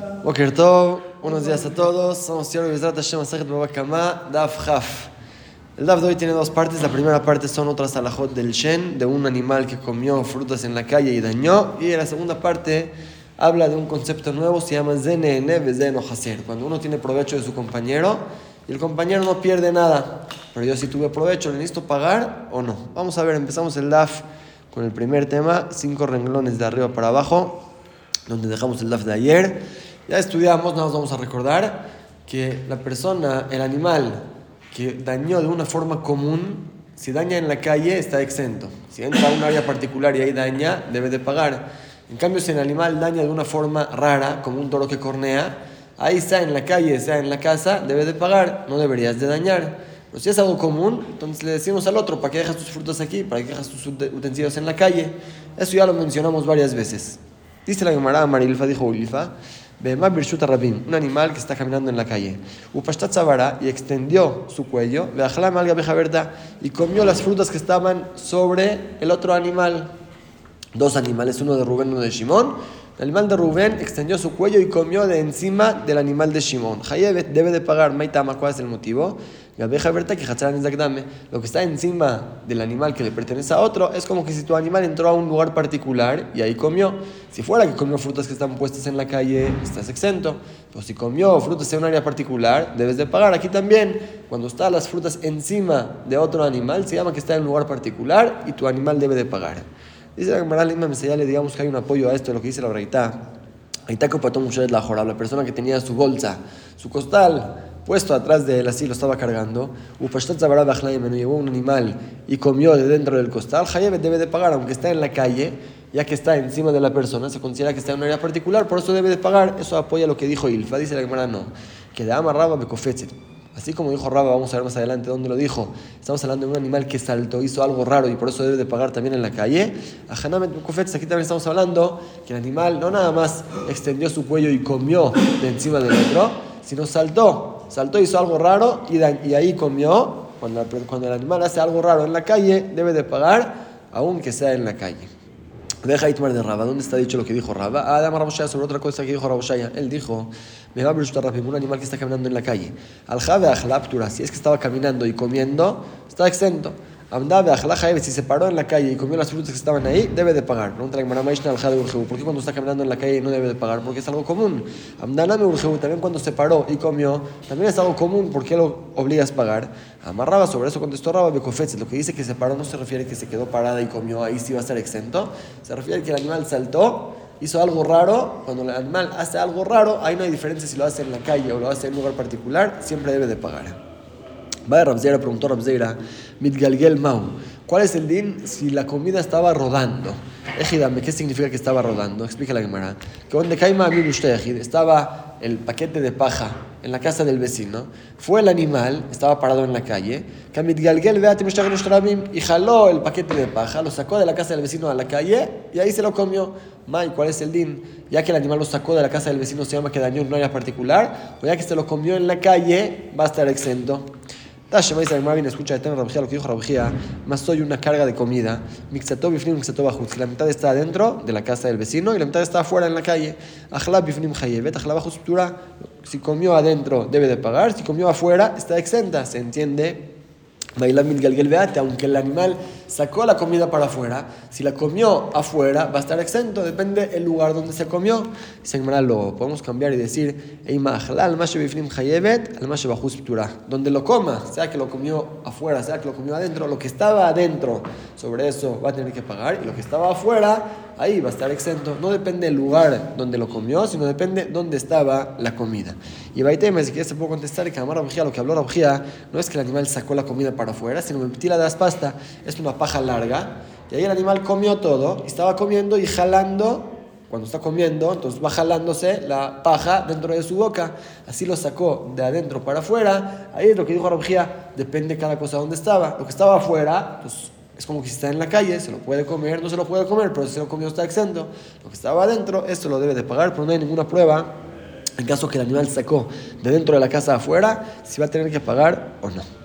Boker Tov, buenos días a todos. Somos Yor Bezrat Hashem Asajet Babakama, Daf Haf. El Daf de hoy tiene dos partes. La primera parte son otras alajot del Shen, de un animal que comió frutas en la calle y dañó. Y la segunda parte habla de un concepto nuevo, se llama Zene Zeno Haser. Cuando uno tiene provecho de su compañero y el compañero no pierde nada. Pero yo si tuve provecho, ¿le necesito pagar o no? Vamos a ver, empezamos el Daf con el primer tema, cinco renglones de arriba para abajo, donde dejamos el Daf de ayer. Ya estudiamos, nos vamos a recordar que la persona, el animal que dañó de una forma común, si daña en la calle está exento. Si entra a un área particular y ahí daña, debe de pagar. En cambio, si el animal daña de una forma rara, como un toro que cornea, ahí sea en la calle, sea en la casa, debe de pagar, no deberías de dañar. Pero si es algo común, entonces le decimos al otro, ¿para qué dejas tus frutas aquí? ¿Para qué dejas tus utensilios en la calle? Eso ya lo mencionamos varias veces. Dice la Gemara Marilfa, dijo Ulfa, un animal que está caminando en la calle. y extendió su cuello, y comió las frutas que estaban sobre el otro animal. Dos animales, uno de Rubén y uno de Shimón. El animal de Rubén extendió su cuello y comió de encima del animal de Shimón. Hayebet debe de pagar Maitama, ¿cuál es el motivo? La abeja que Lo que está encima del animal que le pertenece a otro es como que si tu animal entró a un lugar particular y ahí comió. Si fuera que comió frutas que están puestas en la calle, estás exento. Pero si comió frutas en un área particular, debes de pagar. Aquí también, cuando están las frutas encima de otro animal, se llama que está en un lugar particular y tu animal debe de pagar. Dice la Gemara Lima le digamos que hay un apoyo a esto, lo que dice la Reitá. la la persona que tenía su bolsa, su costal puesto atrás de él, así lo estaba cargando. llevó un animal y comió de dentro del costal. Hayebet debe de pagar, aunque está en la calle, ya que está encima de la persona, se considera que está en un área particular, por eso debe de pagar. Eso apoya lo que dijo Ilfa. Dice la Gemara, no. Que de amarraba becofetzet Así como dijo Raba, vamos a ver más adelante dónde lo dijo. Estamos hablando de un animal que saltó, hizo algo raro y por eso debe de pagar también en la calle. A Hanamet aquí también estamos hablando que el animal no nada más extendió su cuello y comió de encima del otro, sino saltó. Saltó, hizo algo raro y, ahí comió. Cuando, cuando el animal hace algo raro en la calle, debe de pagar, aunque sea en la calle. Deja Itmar de Raba. ¿Dónde está dicho lo que dijo Raba? Ah, dama Raboshaya sobre otra cosa que dijo Raboshaya. Él dijo, me va a un animal que está caminando en la calle. Al Jave si es que estaba caminando y comiendo, está exento. Amdabe si se paró en la calle y comió las frutas que estaban ahí, debe de pagar. La Gemara ¿Por qué cuando está caminando en la calle no debe de pagar? Porque es algo común. Amdaname urjebu, también cuando se paró y comió, también es algo común. ¿Por qué lo obligas a pagar? Amarraba sobre eso, contestó Raba Becofetz. Lo que dice que se paró no se refiere a que se quedó parada y comió, ahí sí va a ser exento. Se refiere a que el animal saltó hizo algo raro, cuando el animal hace algo raro, ahí no hay diferencia si lo hace en la calle o lo hace en un lugar particular, siempre debe de pagar. Va Rabzeira, preguntó Rabzeira, Mitgalgel Mau, ¿cuál es el din si la comida estaba rodando? Ejidame, ¿qué significa que estaba rodando? Explica la Gemara. Que donde Kaima estaba el paquete de paja en la casa del vecino, fue el animal, estaba parado en la calle, y jaló el paquete de paja, lo sacó de la casa del vecino a la calle y ahí se lo comió. May, ¿cuál es el din? Ya que el animal lo sacó de la casa del vecino, se llama que dañó un área particular, o ya que se lo comió en la calle, va a estar exento. Bien, escucha de lo que dijo Rabjía, más soy una carga de comida, mixató bifnim, mixató bajut, la mitad está adentro de la casa del vecino y la mitad está afuera en la calle. Ajlab bifnim hayevet, ajlab si comió adentro debe de pagar, si comió afuera está exenta, se entiende. Aunque el animal sacó la comida para afuera, si la comió afuera va a estar exento, depende del lugar donde se comió. Se lo podemos cambiar y decir, donde lo coma, sea que lo comió afuera, sea que lo comió adentro, lo que estaba adentro, sobre eso va a tener que pagar, y lo que estaba afuera, ahí va a estar exento. No depende del lugar donde lo comió, sino depende dónde estaba la comida. Y Baitema, si quieres te puedo contestar que Amar lo que habló Rabjía, no es que el animal sacó la comida para afuera, sino tira de las pasta, es una paja larga, y ahí el animal comió todo, estaba comiendo y jalando, cuando está comiendo, entonces va jalándose la paja dentro de su boca, así lo sacó de adentro para afuera, ahí es lo que dijo Rabjía, depende cada cosa donde estaba, lo que estaba afuera, pues es como que si está en la calle, se lo puede comer, no se lo puede comer, pero si se lo comió está exento. Lo que estaba adentro, esto lo debe de pagar, pero no hay ninguna prueba en caso que el animal sacó de dentro de la casa afuera, si va a tener que pagar o no.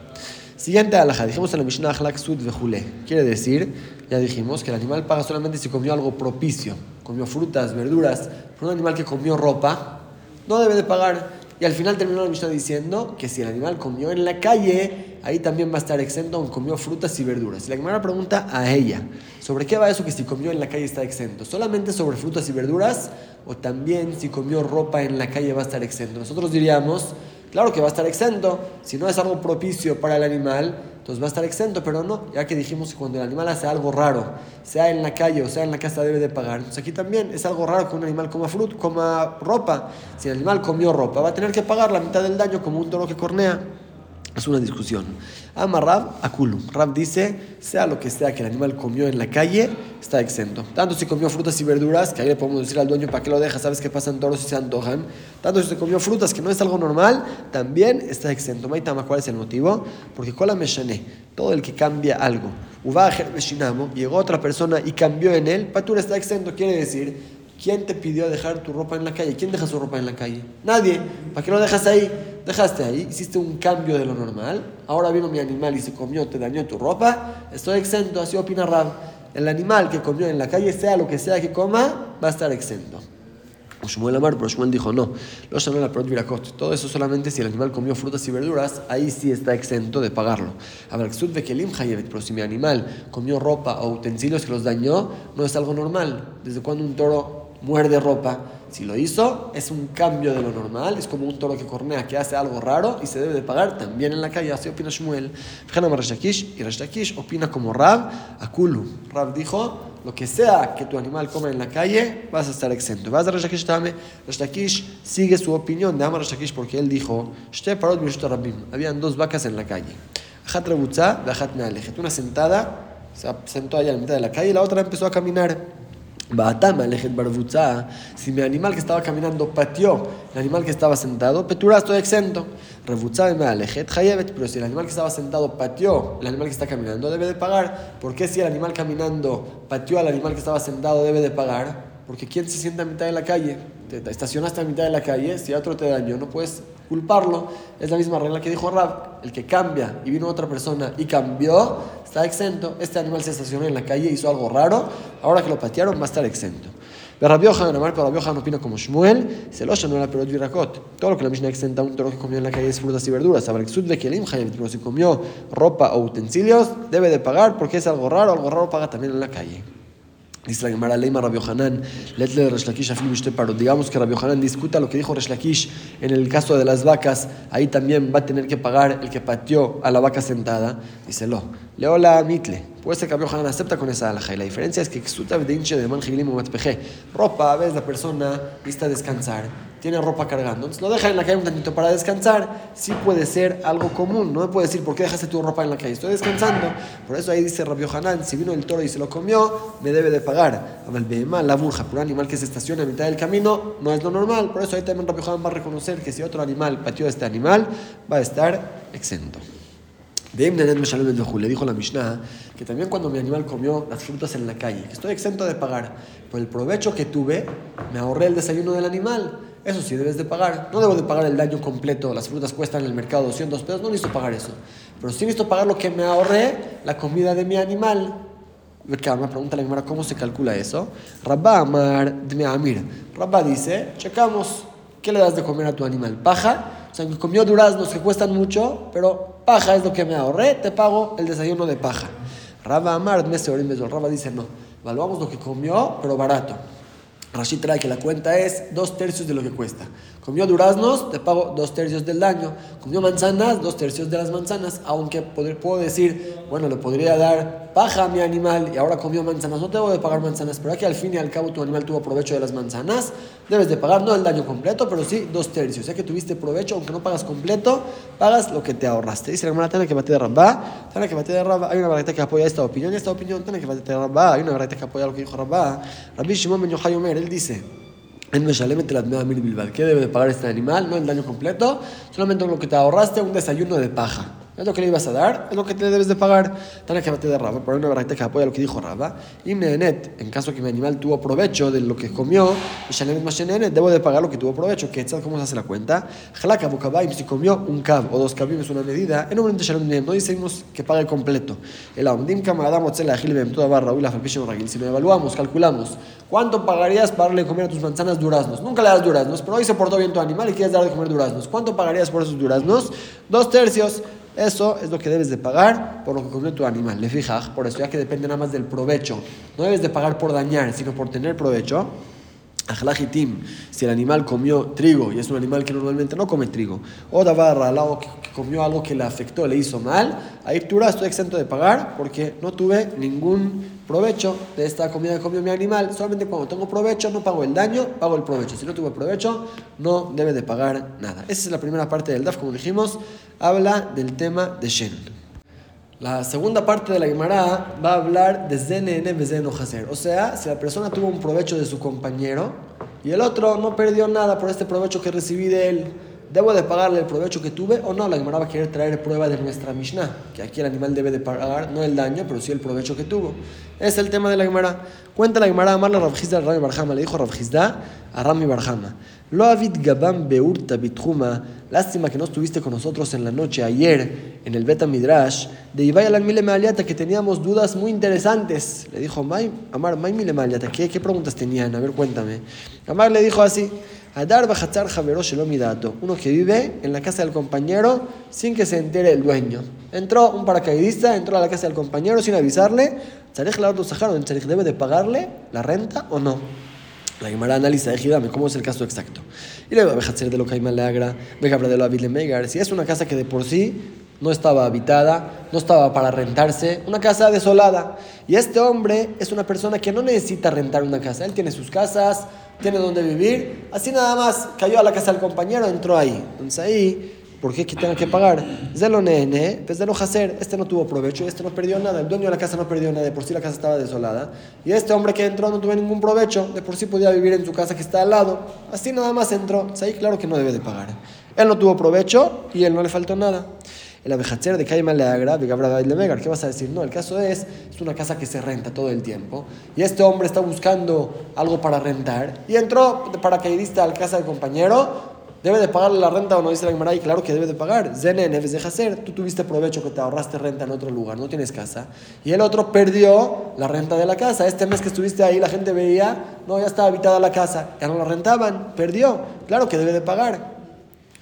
Siguiente alhaja, dijimos en la Mishnah Ahlak Sud Vejule. Quiere decir, ya dijimos, que el animal paga solamente si comió algo propicio, comió frutas, verduras, pero un animal que comió ropa, no debe de pagar. Y al final terminó la Mishnah diciendo que si el animal comió en la calle, ahí también va a estar exento, aunque comió frutas y verduras. Y la Gemara pregunta a ella, ¿sobre qué va eso que si comió en la calle está exento? ¿Solamente sobre frutas y verduras? ¿O también si comió ropa en la calle va a estar exento? Nosotros diríamos, claro que va a estar exento, si no es algo propicio para el animal, entonces va a estar exento, pero no, ya que dijimos que cuando el animal hace algo raro, sea en la calle o sea en la casa, debe de pagar. Entonces aquí también es algo raro que un animal coma fruta, coma ropa. Si el animal comió ropa, va a tener que pagar la mitad del daño como un toro que cornea. Es una discusión. Ama Rab Akulu. Rab dice, sea lo que sea que el animal comió en la calle, está exento. Tanto si comió frutas y verduras, que ahí le podemos decir al dueño, ¿para qué lo deja? ¿Sabes qué pasan toros si se antojan? Tanto si se comió frutas, que no es algo normal, también está exento. Maitama, ¿cuál es el motivo? Porque Kola Meshané, todo el que cambia algo, Ubajer Meshinamo, llegó otra persona y cambió en él, Patura está exento, quiere decir ¿Quién te pidió dejar tu ropa en la calle? ¿Quién deja su ropa en la calle? Nadie. ¿Para qué lo dejas ahí? Dejaste ahí, hiciste un cambio de lo normal. Ahora vino mi animal y se comió, te dañó tu ropa. Estoy exento, así opina Rab. El animal que comió en la calle, sea lo que sea que coma, va a estar exento. Shmuel Amar, pero Shmuel dijo no, lo llamó la virakot. Todo eso solamente si el animal comió frutas y verduras, ahí sí está exento de pagarlo. A ver, pero si mi animal comió ropa o utensilios que los dañó, no es algo normal. ¿Desde cuando un toro muerde ropa. Si lo hizo, es un cambio de lo normal, es como un toro que cornea, que hace algo raro y se debe de pagar también en la calle. Así opina Shmuel. Fíjate Rashakish y Rashakish opina como Rab Akulu. Rab dijo, lo que sea que tu animal coma en la calle, vas a estar exento. Vas a Rashakish también. Rashakish sigue su opinión de Amar porque él dijo, habían dos vacas en la calle. Una sentada, se sentó allá en la mitad de la calle y la otra empezó a caminar. Si mi animal que estaba caminando pateó el animal que estaba sentado, petura estoy exento. Pero si el animal que estaba sentado pateó el animal que está caminando, debe de pagar. ¿Por qué si el animal caminando pateó al animal que estaba sentado, debe de pagar? Porque ¿quién se sienta a mitad de la calle? Te estacionaste a mitad de la calle, si otro te dañó, no puedes culparlo. Es la misma regla que dijo Rab. El que cambia y vino otra persona y cambió, está exento. Este animal se estacionó en la calle, hizo algo raro, ahora que lo patearon va a estar exento. Pero Rabbi Yohanan, Rabbi Yohanan opina como Shmuel, se lo no era pero virakot. Todo lo que la Mishnah exenta un toro que comió en la calle es frutas y verduras. de pero si comió ropa o utensilios, debe de pagar porque es algo raro, algo raro paga también en la calle. Dice la Gemara Leima Rabbi Yohanan, letle de Resh Lakish paro. Digamos que Rabbi Yohanan discuta lo que dijo Resh Lakish en el caso de las vacas, ahí también va a tener que pagar el que pateó a la vaca sentada. Dice, lo, leola mitle. Ser que Rabbi acepta con esa alhaja. Y la diferencia es que Ksuta de hinche de man ropa, a veces la persona lista a descansar tiene ropa cargando. Entonces lo deja en la calle un tantito para descansar. Sí puede ser algo común. No me puede decir, ¿por qué dejaste tu ropa en la calle? Estoy descansando. Por eso ahí dice Rabio Hanan, si vino el toro y se lo comió, me debe de pagar. La burja, por un animal que se estaciona a mitad del camino, no es lo normal. Por eso ahí también Rabio Hanan va a reconocer que si otro animal pateó a este animal, va a estar exento. Le dijo la Mishnah que también cuando mi animal comió las frutas en la calle, que estoy exento de pagar, por el provecho que tuve, me ahorré el desayuno del animal. Eso sí, debes de pagar. No debo de pagar el daño completo. Las frutas cuestan en el mercado 200 pesos. No necesito pagar eso. Pero sí necesito pagar lo que me ahorré, la comida de mi animal. Me pregunta la Gemara, ¿cómo se calcula eso? Rabba Amar Amir. Rabba dice, checamos, ¿qué le das de comer a tu animal? ¿Paja? O sea, comió duraznos que cuestan mucho, pero paja es lo que me ahorré, te pago el desayuno de paja. Rabba Amar, Rabba dice, no, evaluamos lo que comió, pero barato. Rashid trae que la cuenta es dos tercios de lo que cuesta. Comió duraznos, te pago dos tercios del daño. Comió manzanas, dos tercios de las manzanas. Aunque puedo decir, bueno, le podría dar paja a mi animal y ahora comió manzanas. No tengo de pagar manzanas, pero aquí al fin y al cabo tu animal tuvo provecho de las manzanas. Debes de pagar no el daño completo, pero sí dos tercios. Ya que tuviste provecho, aunque no pagas completo, pagas lo que te ahorraste. Dice la hermana Tana que bate de Rabá. Tana que bate de Rabá. Hay una variedad que apoya esta opinión. Y esta opinión, Tana que bate de Rabá. Hay una variedad que apoya lo que dijo Rabá. Rabbi Shimon Ben Yochai Omer, él dice. ¿Qué debe de pagar este animal? No el daño completo, solamente lo que te ahorraste, un desayuno de paja. Es lo que le ibas a dar, es lo que te debes de pagar. Tana que de Raba, por una barrita que apoya lo que dijo Raba. Y en caso que mi animal tuvo provecho de lo que comió, debo de pagar lo que tuvo provecho. ¿Qué ¿Cómo se hace la cuenta? Jalaka Bukabaim, si comió un cab o dos cabim es una medida, en un momento no decimos que pague completo. El Aundim Kamarada Motzela Gilbem, toda barra, la Ragil. Si lo evaluamos, calculamos, ¿cuánto pagarías para darle de comer a tus manzanas duraznos? Nunca le das duraznos, pero hoy se portó bien tu animal y quieres darle de comer duraznos. ¿Cuánto pagarías por esos duraznos? Dos tercios. Eso es lo que debes de pagar por lo que comió tu animal. Le fijas, por eso ya que depende nada más del provecho. No debes de pagar por dañar, sino por tener provecho. Si el animal comió trigo y es un animal que normalmente no come trigo, o davarra, que, que comió algo que le afectó, le hizo mal, ahí tú estoy exento de pagar porque no tuve ningún provecho de esta comida que comió mi animal. Solamente cuando tengo provecho no pago el daño, pago el provecho. Si no tuve provecho, no debe de pagar nada. Esa es la primera parte del DAF, como dijimos, habla del tema de Shen. La segunda parte de la Gemara va a hablar de ZNN Bezeno Hacer. O sea, si la persona tuvo un provecho de su compañero y el otro no perdió nada por este provecho que recibí de él, ¿debo de pagarle el provecho que tuve o no? La Gemara va a querer traer prueba de nuestra Mishnah, que aquí el animal debe de pagar no el daño, pero sí el provecho que tuvo. Es el tema de la Gemara. Cuenta la Gemara, amarle a Rabjizda Rami Barjama. Le dijo Rabjizda a Rami Barjama. Lo avid gabam beurta bitjuma. Lástima que no estuviste con nosotros en la noche ayer en el Beta Midrash de Ibai al Mile Maliata que teníamos dudas muy interesantes. Le dijo, Amar, May Mile Maliata, ¿qué, ¿qué preguntas tenían? A ver, cuéntame. Amar le dijo así. Adar Bajatzar Javero Shelomidato, uno que vive en la casa del compañero sin que se entere el dueño. Entró un paracaidista, entró a la casa del compañero sin avisarle. ¿Tzarech la debe de pagarle la renta o no? La Gemara analiza, dame cómo es el caso exacto. Y a hacer de lo que hay mal le agra, de lo Megar. Si es una casa que de por sí no estaba habitada, no estaba para rentarse, una casa desolada. Y este hombre es una persona que no necesita rentar una casa. Él tiene sus casas, tiene donde vivir. Así nada más cayó a la casa del compañero, entró ahí. Entonces ahí ¿Por qué que tenga que pagar? Zelo nene, pues lo hacer. Este no tuvo provecho, este no perdió nada. El dueño de la casa no perdió nada, de por sí la casa estaba desolada. Y este hombre que entró no tuvo ningún provecho, de por sí podía vivir en su casa que está al lado. Así nada más entró. ahí claro que no debe de pagar. Él no tuvo provecho y él no le faltó nada. El abejacher de Caima le agra, de Megar. ¿Qué vas a decir? No, el caso es, es una casa que se renta todo el tiempo. Y este hombre está buscando algo para rentar. Y entró de paracaidista a la casa del compañero ¿Debe de pagarle la renta o no? Dice la Gemara, y claro que debe de pagar. Zenen, debes de hacer. Tú tuviste provecho que te ahorraste renta en otro lugar, no tienes casa. Y el otro perdió la renta de la casa. Este mes que estuviste ahí, la gente veía, no, ya estaba habitada la casa, ya no la rentaban, perdió. Claro que debe de pagar.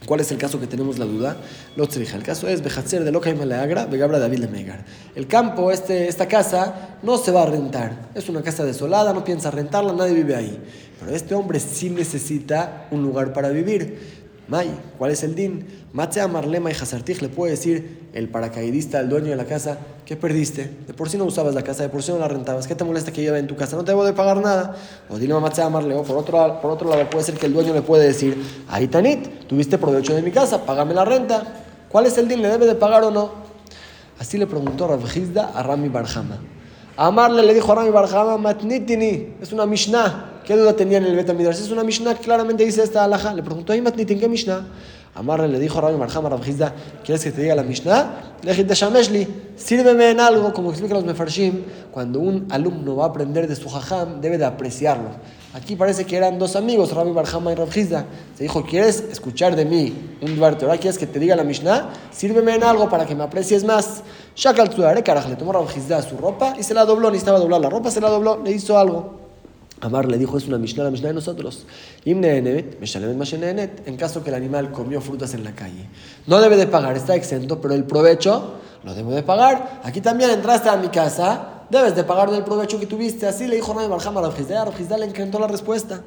¿Cuál es el caso que tenemos la duda? Lo el caso es Bejatzer de Loca y Maleagra, Begabra David de Megar. El campo, este, esta casa, no se va a rentar. Es una casa desolada, no piensa rentarla, nadie vive ahí. Pero este hombre sí necesita un lugar para vivir. May, ¿cuál es el din? Matzea Marlema y Hazartij le puede decir el paracaidista, el dueño de la casa, ¿qué perdiste? De por sí no usabas la casa, de por sí no la rentabas, ¿qué te molesta que lleve en tu casa? No te debo de pagar nada. O dile a Matzea Marlema, por otro, por otro lado puede ser que el dueño le puede decir, ahí Tanit, tuviste provecho de mi casa, págame la renta. ¿Cuál es el din? ¿Le debe de pagar o no? Así le preguntó Rabjizda a Rami Barjama. Amarle le dijo a Rami Barjama, Matnitini, es una Mishnah. ¿Qué duda tenía en el Betamidrash? Es una Mishnah que claramente dice esta alhaja. Le preguntó a Matnitin, ¿qué Mishnah? Amarle le dijo a Rami Barjama, Rabjizda, ¿quieres que te diga la Mishnah? Le dije, Shameshli, sírveme en algo, como explican los Mefarshim, cuando un alumno va a aprender de su jajam, debe de apreciarlo. Aquí parece que eran dos amigos, Rami Barjama y Rabjizda. Se dijo, ¿quieres escuchar de mí un duarte? ¿Ahora quieres que te diga la Mishnah? Sírveme en algo para que me aprecies más. Shakal Tzudare, caraj, le tomó Rabjizda su ropa y se la dobló. Necesitaba doblar la ropa, se la dobló, le hizo algo. Amar le dijo, es una Mishnah, la Mishnah de nosotros. En caso que el animal comió frutas en la calle. No debe de pagar, está exento, pero el provecho lo debe de pagar. Aquí también entraste a mi casa, debes de pagar del provecho que tuviste. Así le dijo Rabbi Barjama a Rabjizda. le encantó la respuesta.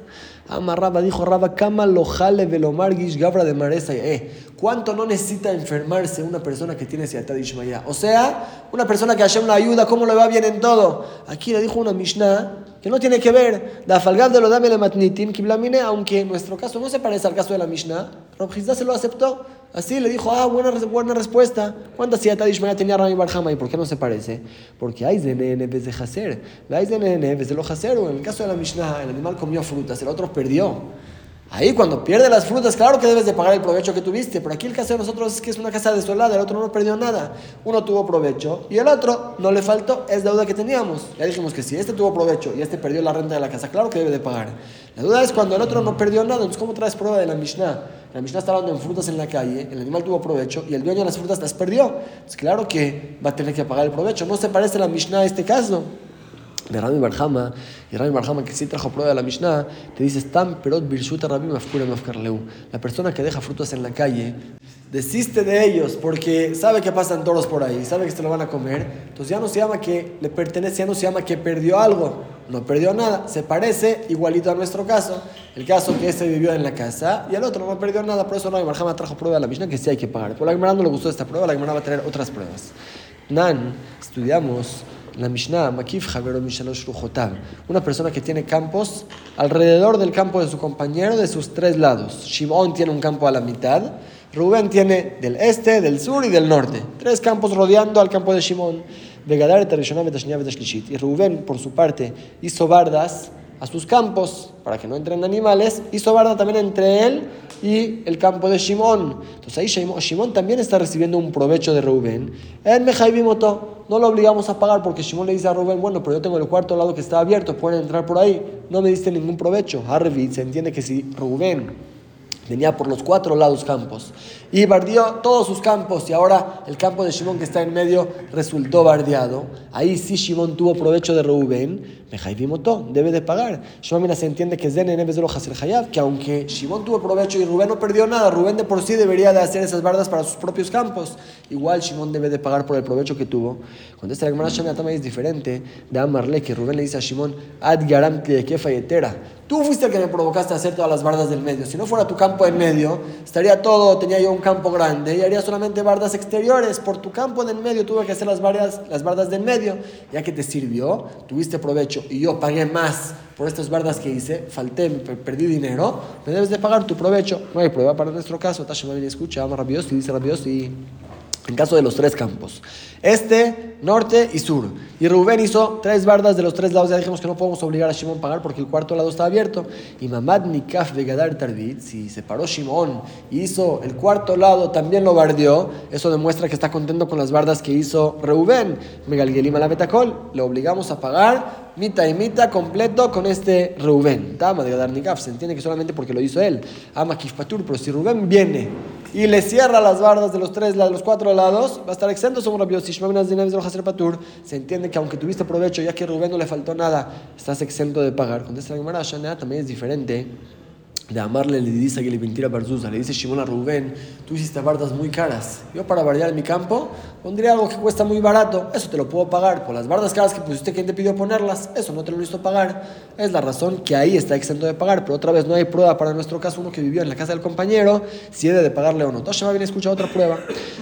Amarraba, dijo Rabba, Kama lo jale velomargish gabra de maresa. Eh, ¿cuánto no necesita enfermarse una persona que tiene siatad Ishmael? O sea, una persona que haya una ayuda, ¿cómo le va bien en todo? Aquí le dijo una Mishnah que no tiene que ver. La falgab de lo dame le matnitim, aunque en nuestro caso no se parece al caso de la Mishnah, Rabjizda se lo aceptó. Así le dijo, ah, buena, buena respuesta. ¿Cuántas siete Ishmael tenía Rami Barjama? ¿Y por qué no se parece? Porque hay de nene vez de hacer. Hay de nene vez de lo hacer. En el caso de la Mishnah, el animal comió frutas, el otro perdió. Ahí cuando pierde las frutas, claro que debes de pagar el provecho que tuviste, pero aquí el caso de nosotros es que es una casa desolada, el otro no perdió nada. Uno tuvo provecho y el otro no le faltó, es deuda que teníamos. Ya dijimos que si este tuvo provecho y este perdió la renta de la casa, claro que debe de pagar. La duda es cuando el otro no perdió nada, entonces ¿cómo traes prueba de la Mishnah? La Mishnah está hablando en frutas en la calle, el animal tuvo provecho y el dueño de las frutas las perdió. Es claro que va a tener que pagar el provecho. ¿No se parece la Mishnah a este caso? De Rami Barjama, y Rami Barjama que sí trajo prueba de la Mishnah, te dice, Stam perot birshuta Rabbi mafkarleu. La persona que deja frutas en la calle, desiste de ellos porque sabe que pasan toros por ahí, sabe que se lo van a comer, entonces ya no se llama que le pertenece, ya no se llama que perdió algo, no perdió nada, se parece igualito a nuestro caso, el caso que este vivió en la casa y el otro no perdió nada, por eso Rami Barjama trajo prueba de la Mishnah que sí hay que pagar. Por la Gemara no le gustó esta prueba, la Gemara va a tener otras pruebas. Nan, estudiamos la Mishnah, Makif Una persona que tiene campos alrededor del campo de su compañero de sus tres lados. Shimon tiene un campo a la mitad. Rubén tiene del este, del sur y del norte. Tres campos rodeando al campo de Shimon. Y Rubén, por su parte, hizo bardas a sus campos para que no entren animales, hizo barda también entre él y el campo de Shimón. Entonces ahí Shimón también está recibiendo un provecho de Rubén. En Mejaibimoto no lo obligamos a pagar porque Shimón le dice a Rubén, bueno, pero yo tengo el cuarto lado que está abierto, pueden entrar por ahí, no me diste ningún provecho. Harvey se entiende que si Rubén Tenía por los cuatro lados campos. Y bardió todos sus campos. Y ahora el campo de Shimón que está en medio resultó bardeado. Ahí sí Shimón tuvo provecho de Reuben. Debe de pagar. Shimón se entiende que es de vez de el Hayab. Que aunque Shimón tuvo provecho y Rubén no perdió nada, Rubén de por sí debería de hacer esas bardas para sus propios campos. Igual Shimón debe de pagar por el provecho que tuvo. Cuando esta hermana también es diferente de Amarle, que Rubén le dice a Shimón, Ad Garam Tú fuiste el que me provocaste a hacer todas las bardas del medio. Si no fuera tu campo en medio, estaría todo, tenía yo un campo grande y haría solamente bardas exteriores. Por tu campo en el medio tuve que hacer las, bardas, las bardas del medio. Ya que te sirvió, tuviste provecho y yo pagué más por estas bardas que hice, falté, perdí dinero, me debes de pagar tu provecho. No hay prueba para nuestro caso. Tasha escucha, ama rabioso y dice rabioso y en caso de los tres campos. Este, norte y sur. Y Rubén hizo tres bardas de los tres lados. Ya dijimos que no podemos obligar a Shimon a pagar porque el cuarto lado está abierto. Y Mamad Nikaf Vegadar Tarbit, si se paró Shimon y hizo el cuarto lado, también lo bardeó. Eso demuestra que está contento con las bardas que hizo Reuben. Megalgelima la Betacol, le obligamos a pagar mita y mita completo con este Reuben. Tama de Gadar Nikaf, se entiende que solamente porque lo hizo él. Ama Kifpatur, pero si Rubén viene y le cierra las bardas de los tres, de los cuatro lados, va a estar exento. Somos se entiende que aunque tuviste provecho, ya que Rubén no le faltó nada, estás exento de pagar. Contesta la Gemara, también es diferente de amarle le dice que le mentira Barzuza, le dice Shimon a Rubén, tú hiciste bardas muy caras. Yo para variar mi campo pondría algo que cuesta muy barato, eso te lo puedo pagar. Por las bardas caras que pusiste, ¿quién te pidió ponerlas? Eso no te lo hizo pagar. Es la razón que ahí está exento de pagar, pero otra vez no hay prueba para nuestro caso, uno que vivió en la casa del compañero, si debe de pagarle o no. Tosha bien escucha otra prueba.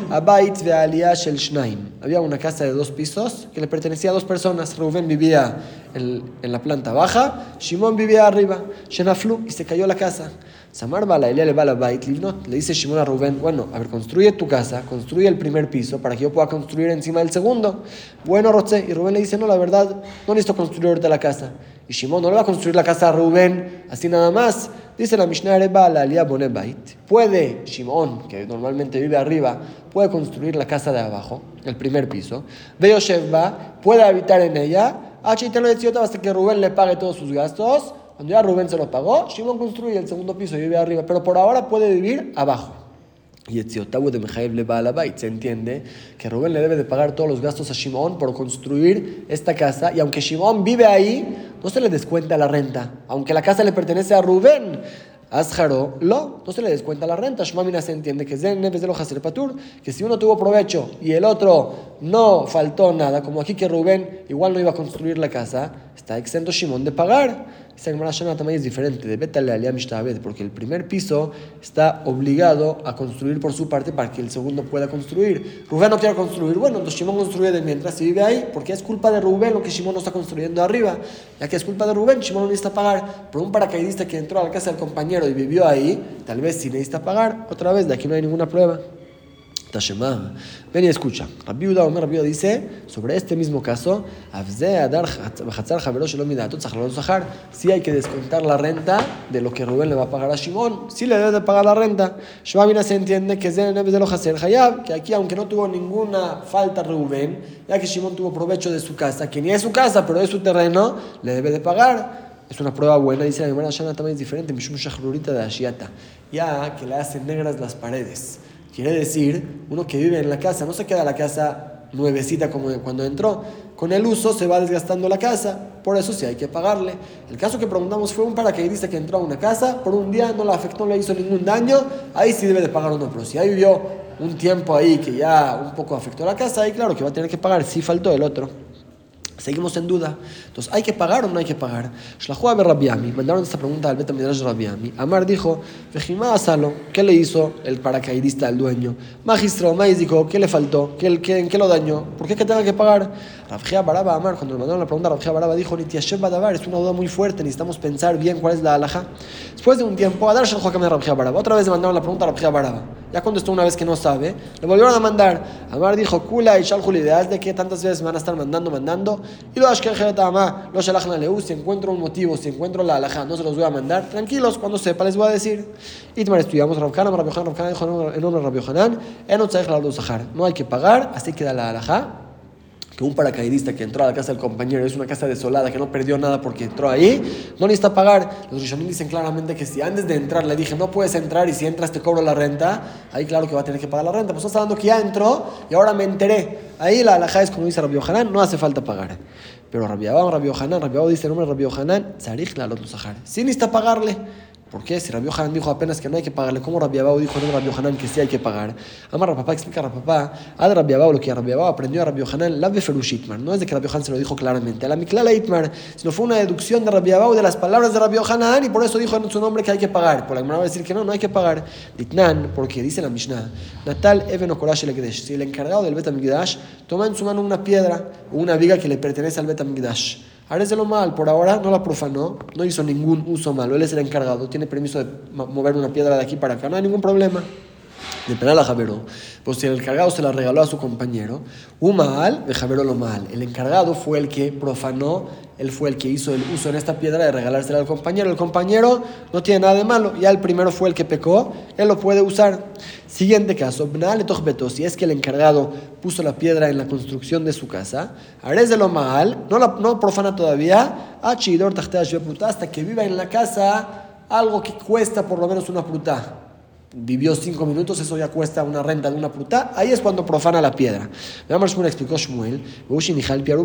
Abait Shnaim. Había una casa de dos pisos que le pertenecía a dos personas. Rubén vivía en, la planta baja, Shimon vivía arriba. Shenaflu y se cayó la casa. Samar Bala, le le dice Shimon a Rubén, bueno, a ver, construye tu casa, construye el primer piso para que yo pueda construir encima del segundo. Bueno, Rotze, y Rubén le dice, no, la verdad, no necesito construir ahorita la casa. Y Shimon no le va a construir la casa a Rubén así nada más. Dice la Mishnah Bala, Bait. Puede Shimon, que normalmente vive arriba, puede construir la casa de abajo, el primer piso. Veo Sheva, puede habitar en ella. Hasta que Rubén le pague todos sus gastos cuando ya Rubén se lo pagó, Shimon construye el segundo piso y vive arriba, pero por ahora puede vivir abajo. Y Etziotabu de Mejaib le va a la Se entiende que Rubén le debe de pagar todos los gastos a Shimon por construir esta casa. Y aunque Shimon vive ahí, no se le descuenta la renta. Aunque la casa le pertenece a Rubén, Azjaro, lo, no se le descuenta la renta. Shmamina se entiende que de Patur, que si uno tuvo provecho y el otro no faltó nada, como aquí que Rubén igual no iba a construir la casa, está exento Shimon de pagar. Esta Gemara también es diferente, de Betale Aliyah Mishtabed, porque el primer piso está obligado a construir por su parte para que el segundo pueda construir. Rubén no quiere construir, bueno, entonces Shimon construye de mientras y vive ahí, porque es culpa de Rubén lo que Shimon no está construyendo arriba. Ya que es culpa de Rubén, Shimon no necesita pagar. Por un paracaidista que entró a la casa del compañero y vivió ahí, tal vez sí necesita pagar. Otra vez, de aquí no hay ninguna prueba. Tashema. Ven y escucha. Rabbi Uda Omer Rabbi dice sobre este mismo caso, si hay que descontar la renta de lo que Rubén le va a pagar a Shimon, si le debe de pagar la renta. Shvamina se entiende que que aquí aunque no tuvo ninguna falta Rubén, ya que Shimon tuvo provecho de su casa, que ni es su casa, pero es su terreno, le debe de pagar. Es una prueba buena, dice la Gemara Shana también es diferente, Mishum Shahrurita de Ashiata, ya que le hacen negras las paredes. Quiere decir, uno que vive en la casa, no se queda la casa nuevecita como cuando entró. Con el uso se va desgastando la casa, por eso sí hay que pagarle. El caso que preguntamos fue un paracaidista que entró a una casa, por un día no la afectó, no le hizo ningún daño, ahí sí debe de pagar uno, pero si ahí vivió un tiempo ahí que ya un poco afectó la casa, ahí claro que va a tener que pagar, si faltó el otro. Seguimos en duda. Entonces, ¿hay que pagar o no hay que pagar? Shlahua Rabiami, mandaron esta pregunta al Betamidrash Rabiami. Amar dijo, Asalo, ¿qué le hizo el paracaidista al dueño? Magistro, Maíz dijo, ¿qué le faltó? ¿Qué, qué, ¿En qué lo dañó? ¿Por qué que tenga que pagar? Rafjea Baraba Amar, cuando le mandaron la pregunta, Rafjea Baraba dijo, Nitiashem Badabar, es una duda muy fuerte, necesitamos pensar bien cuál es la alhaja. Después de un tiempo, Adar Shalhuakam de Baraba, otra vez le mandaron la pregunta a Rafjea Baraba. Ya contestó una vez que no sabe, le volvieron a mandar. Amar dijo, Kula y Shalhul, de que tantas veces van a estar mandando, mandando. Y lo los si encuentro un motivo, si encuentro la alhaja, no se los voy a mandar. Tranquilos, cuando sepa les voy a decir. Itmar estudiamos Rabkana, Rabbi Hanan, Rabbi Hanan, en honor de Rabbi Hanan, no hay que pagar, así queda la alhaja que un paracaidista que entró a la casa del compañero es una casa desolada, que no perdió nada porque entró ahí, no necesita pagar. Los Rishonim dicen claramente que si antes de entrar le dije no puedes entrar y si entras te cobro la renta, ahí claro que va a tener que pagar la renta. Pues está hablando que ya entró y ahora me enteré. Ahí la alhaja es como dice Rabbi Hanan, no hace falta pagar. Pero Rabbi Abba, Rabbi Hanan, Rabbi dice el nombre de Rabbi Hanan, Sarich la lot Sí necesita pagarle. ¿Por qué? Si Rabbi Hanan dijo apenas que no hay que pagarle, ¿cómo Rabbi Abau dijo en Rabbi Hanan que sí hay que pagar? Amar papá explica a papá, a Rabbi Abau lo que Rabbi Abau aprendió a Rabbi Hanan, la Ferushitman. No es de que Rabbi Hanan se lo dijo claramente, a la Miklala Itmar, sino fue una deducción de Rabbi Abau de las palabras de Rabbi Hanan y por eso dijo en su nombre que hay que pagar. Por la manera va decir que no, no hay que pagar. Ditnan, porque dice la Mishnah, Natal Even Okorash Si el encargado del Bet toma en su mano una piedra o una viga que le pertenece al Bet lo mal, por ahora no la profanó, no hizo ningún uso malo, él es el encargado, tiene permiso de mover una piedra de aquí para acá, no hay ningún problema. De penal a Javero, pues el encargado se la regaló a su compañero, un mal, de Javero lo mal. El encargado fue el que profanó él fue el que hizo el uso en esta piedra de regalársela al compañero. El compañero no tiene nada de malo, ya el primero fue el que pecó, él lo puede usar. Siguiente caso, si es que el encargado puso la piedra en la construcción de su casa, haré de lo mal, no, la, no profana todavía, hasta que viva en la casa algo que cuesta por lo menos una fruta vivió cinco minutos, eso ya cuesta una renta de una puta, ahí es cuando profana la piedra. Veamos Shmuel explicó Shmuel,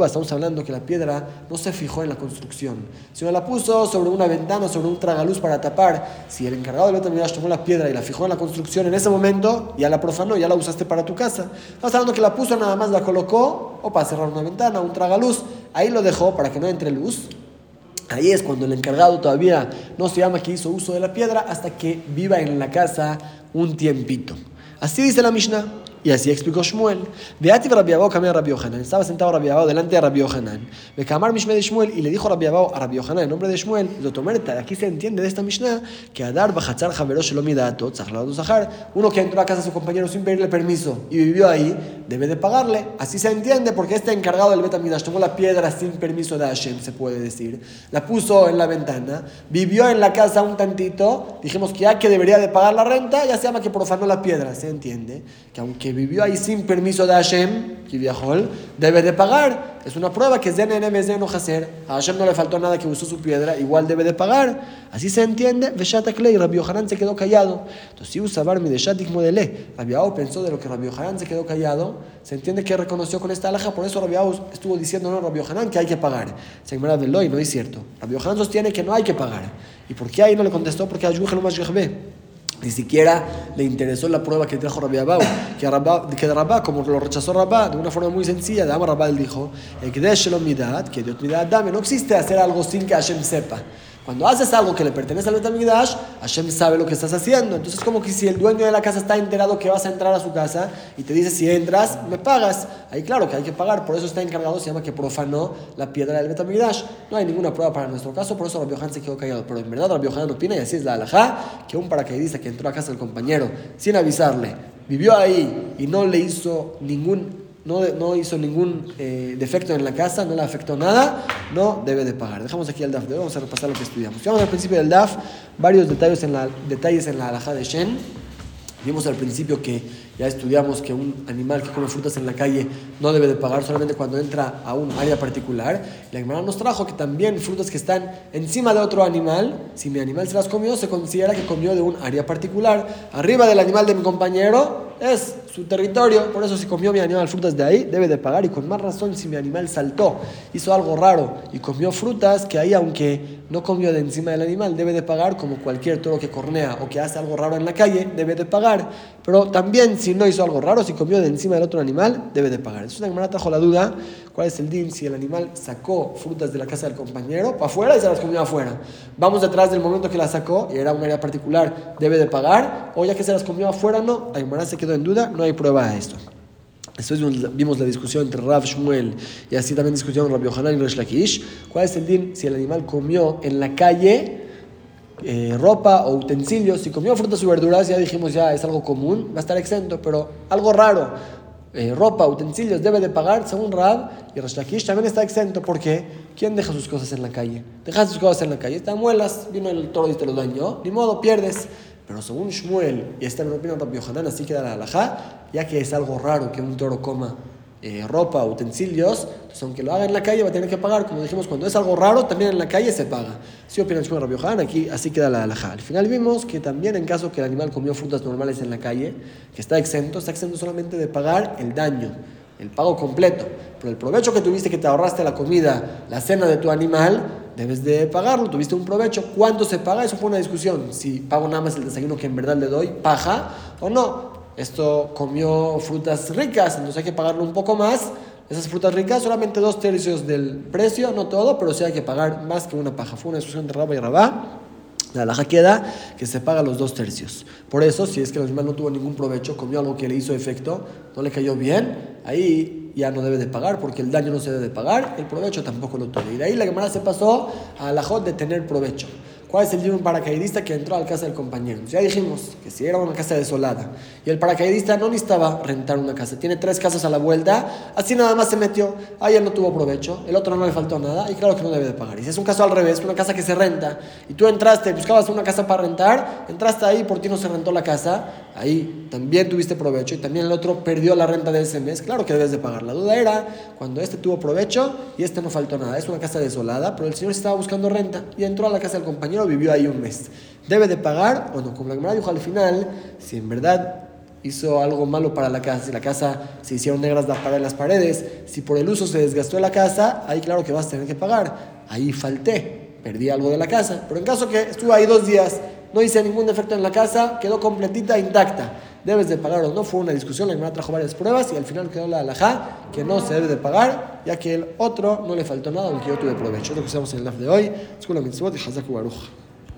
estamos hablando que la piedra no se fijó en la construcción, sino la puso sobre una ventana, sobre un tragaluz para tapar. Si el encargado de Betamidash tomó la piedra y la fijó en la construcción, en ese momento ya la profanó, ya la usaste para tu casa. Estamos hablando que la puso nada más, la colocó, o para cerrar una ventana, un tragaluz, ahí lo dejó para que no entre luz Ahí es cuando el encargado todavía no se llama que hizo uso de la piedra hasta que viva en la casa un tiempito. Así dice la Mishnah. Y así explicó Shmuel. Beativ Rabbi Abao cambió a Rabbi. Estaba sentado Rabbi delante de Rabbi Yohanan. Becamar Mishme de Shmuel y le dijo Rabbi a Rabbi Yohanan en nombre de Shmuel. Zotomerta, aquí se entiende de esta Mishnah que Adar Bajatzar Javero Shelomidato, Tzachlado Zahar, uno que entró a casa de su compañero sin pedirle permiso y vivió ahí, debe de pagarle. Así se entiende porque este encargado del Betamidash tomó la piedra sin permiso de Hashem, se puede decir. La puso en la ventana, vivió en la casa un tantito. Dijimos que ya que debería de pagar la renta, ya se llama que profanó la piedra. Se entiende que aunque vivió ahí sin permiso de Hashem, que viajó, debe de pagar. Es una prueba que Zen no hacer. A Hashem no le faltó nada que usó su piedra, igual debe de pagar. Así se entiende. Veshatak y Rabbi Yohanan se quedó callado. Entonces, si usa Barmi de Shatik Modele, Rabbi pensó de lo que Rabbi Yohanan se quedó callado, se entiende que reconoció con esta alhaja, por eso Rabbi estuvo diciendo no Rabbi Yohanan que hay que pagar. Se de no es cierto. Rabbi Yohanan sostiene que no hay que pagar. ¿Y por qué ahí no le contestó? Porque Ayuh lo más ni siquiera le interesó la prueba que trajo Rabbi Abau, que, Rabba, que Rabá, como lo rechazó Rabá, de una forma muy sencilla, de Rabá, él dijo, que Dios dame, no existe hacer algo sin que Hashem sepa. Cuando haces algo que le pertenece al Betamigdash, Hashem sabe lo que estás haciendo. Entonces, como que si el dueño de la casa está enterado que vas a entrar a su casa y te dice, si entras, me pagas. Ahí, claro que hay que pagar. Por eso está encargado, se llama que profanó la piedra del Betamigdash. No hay ninguna prueba para nuestro caso, por eso Rabbi Yohan se quedó callado. Pero en verdad, Rabbi Yohan opina, y así es la halajá, que un paracaidista que entró a casa del compañero sin avisarle, vivió ahí y no le hizo ningún no, hizo ningún eh, defecto en la casa, no le afectó nada, no debe de pagar. Dejamos aquí el DAF de hoy, vamos a repasar lo que estudiamos. Vamos al principio del DAF, varios detalles en la, detalles en la de Shen. Vimos al principio que ya estudiamos que un animal que come frutas en la calle no debe de pagar solamente cuando entra a un área particular. La hermana nos trajo que también frutas que están encima de otro animal, si mi animal se las comió, se considera que comió de un área particular. Arriba del animal de mi compañero es su territorio, por eso si comió mi animal frutas de ahí, debe de pagar. Y con más razón si mi animal saltó, hizo algo raro y comió frutas, que ahí aunque no comió de encima del animal, debe de pagar, como cualquier toro que cornea o que hace algo raro en la calle, debe de pagar. Pero también si no hizo algo raro, si comió de encima del otro animal, debe de pagar. Eso es una trajo la duda, ¿cuál es el din? Si el animal sacó frutas de la casa del compañero para afuera y se las comió afuera. Vamos detrás del momento que las sacó y era un área particular, debe de pagar, o ya que se las comió afuera, no. Aymara se quedó en duda, no hay prueba de esto. Después vimos la discusión entre Rav Shmuel y así también discusión Rav Yohanan y Rosh Lakish. ¿Cuál es el din si el animal comió en la calle eh, ropa o utensilios? Si comió frutas y verduras, ya dijimos ya es algo común, va a estar exento, pero algo raro, eh, ropa, utensilios, debe de pagar según Rav y Rosh Lakish también está exento porque ¿quién deja sus cosas en la calle? Deja sus cosas en la calle, están muelas, vino el toro y te lo dañó, ni modo, pierdes. Pero según Shmuel, y esta opinión de Rabbi así queda la halajá, ya que es algo raro que un toro coma eh, ropa, utensilios, entonces aunque lo haga en la calle va a tener que pagar. Como dijimos, cuando es algo raro, también en la calle se paga. Si opina Shmuel Rabbi Yohanan, aquí así queda la halajá. Al final vimos que también en caso que el animal comió frutas normales en la calle, que está exento, está exento solamente de pagar el daño el pago completo. Pero el provecho que tuviste, que te ahorraste la comida, la cena de tu animal, debes de pagarlo. Tuviste un provecho. ¿Cuánto se paga? Eso fue una discusión. Si pago nada más el desayuno que en verdad le doy, paja o no. Esto comió frutas ricas, entonces hay que pagarlo un poco más. Esas frutas ricas, solamente dos tercios del precio, no todo, pero sí hay que pagar más que una paja. Fue una discusión de Rabba y Rabá. La alhaja queda que se paga los dos tercios. Por eso, si es que el animal no tuvo ningún provecho, comió algo que le hizo efecto, no le cayó bien, ahí ya no debe de pagar porque el daño no se debe de pagar, el provecho tampoco lo tuvo. Y de ahí la Gemara se pasó a la de tener provecho. ¿Cuál es el de paracaidista que entró a la casa del compañero? Ya dijimos que si era una casa desolada. Y el paracaidista no necesitaba rentar una casa, tiene tres casas a la vuelta, así nada más se metió, ahí él no tuvo provecho, el otro no le faltó nada. Y claro que no debe de pagar. Y si es un caso al revés, una casa que se renta y tú entraste, buscabas una casa para rentar, entraste ahí, por ti no se rentó la casa, ahí también tuviste provecho y también el otro perdió la renta de ese mes, claro que debes de pagar. La duda era cuando este tuvo provecho y este no faltó nada, es una casa desolada, pero el señor estaba buscando renta y entró a la casa del compañero vivió ahí un mes. ¿Debe de pagar o no? Como la Gemara dijo al final, si en verdad hizo algo malo para la casa, si la casa se hicieron negras las paredes, si por el uso se desgastó la casa, ahí claro que vas a tener que pagar. Ahí falté, perdí algo de la casa. Pero en caso que estuve ahí dos días, no hice ningún defecto en la casa, quedó completita, intacta. Debes de pagar o no, fue una discusión, la Gemara trajo varias pruebas y al final quedó la alajá que no se debe de pagar, ya que el otro no le faltó nada, aunque yo tuve provecho. Lo que usamos en el live de hoy, Escuela Mitzvot y Hazaku Baruch.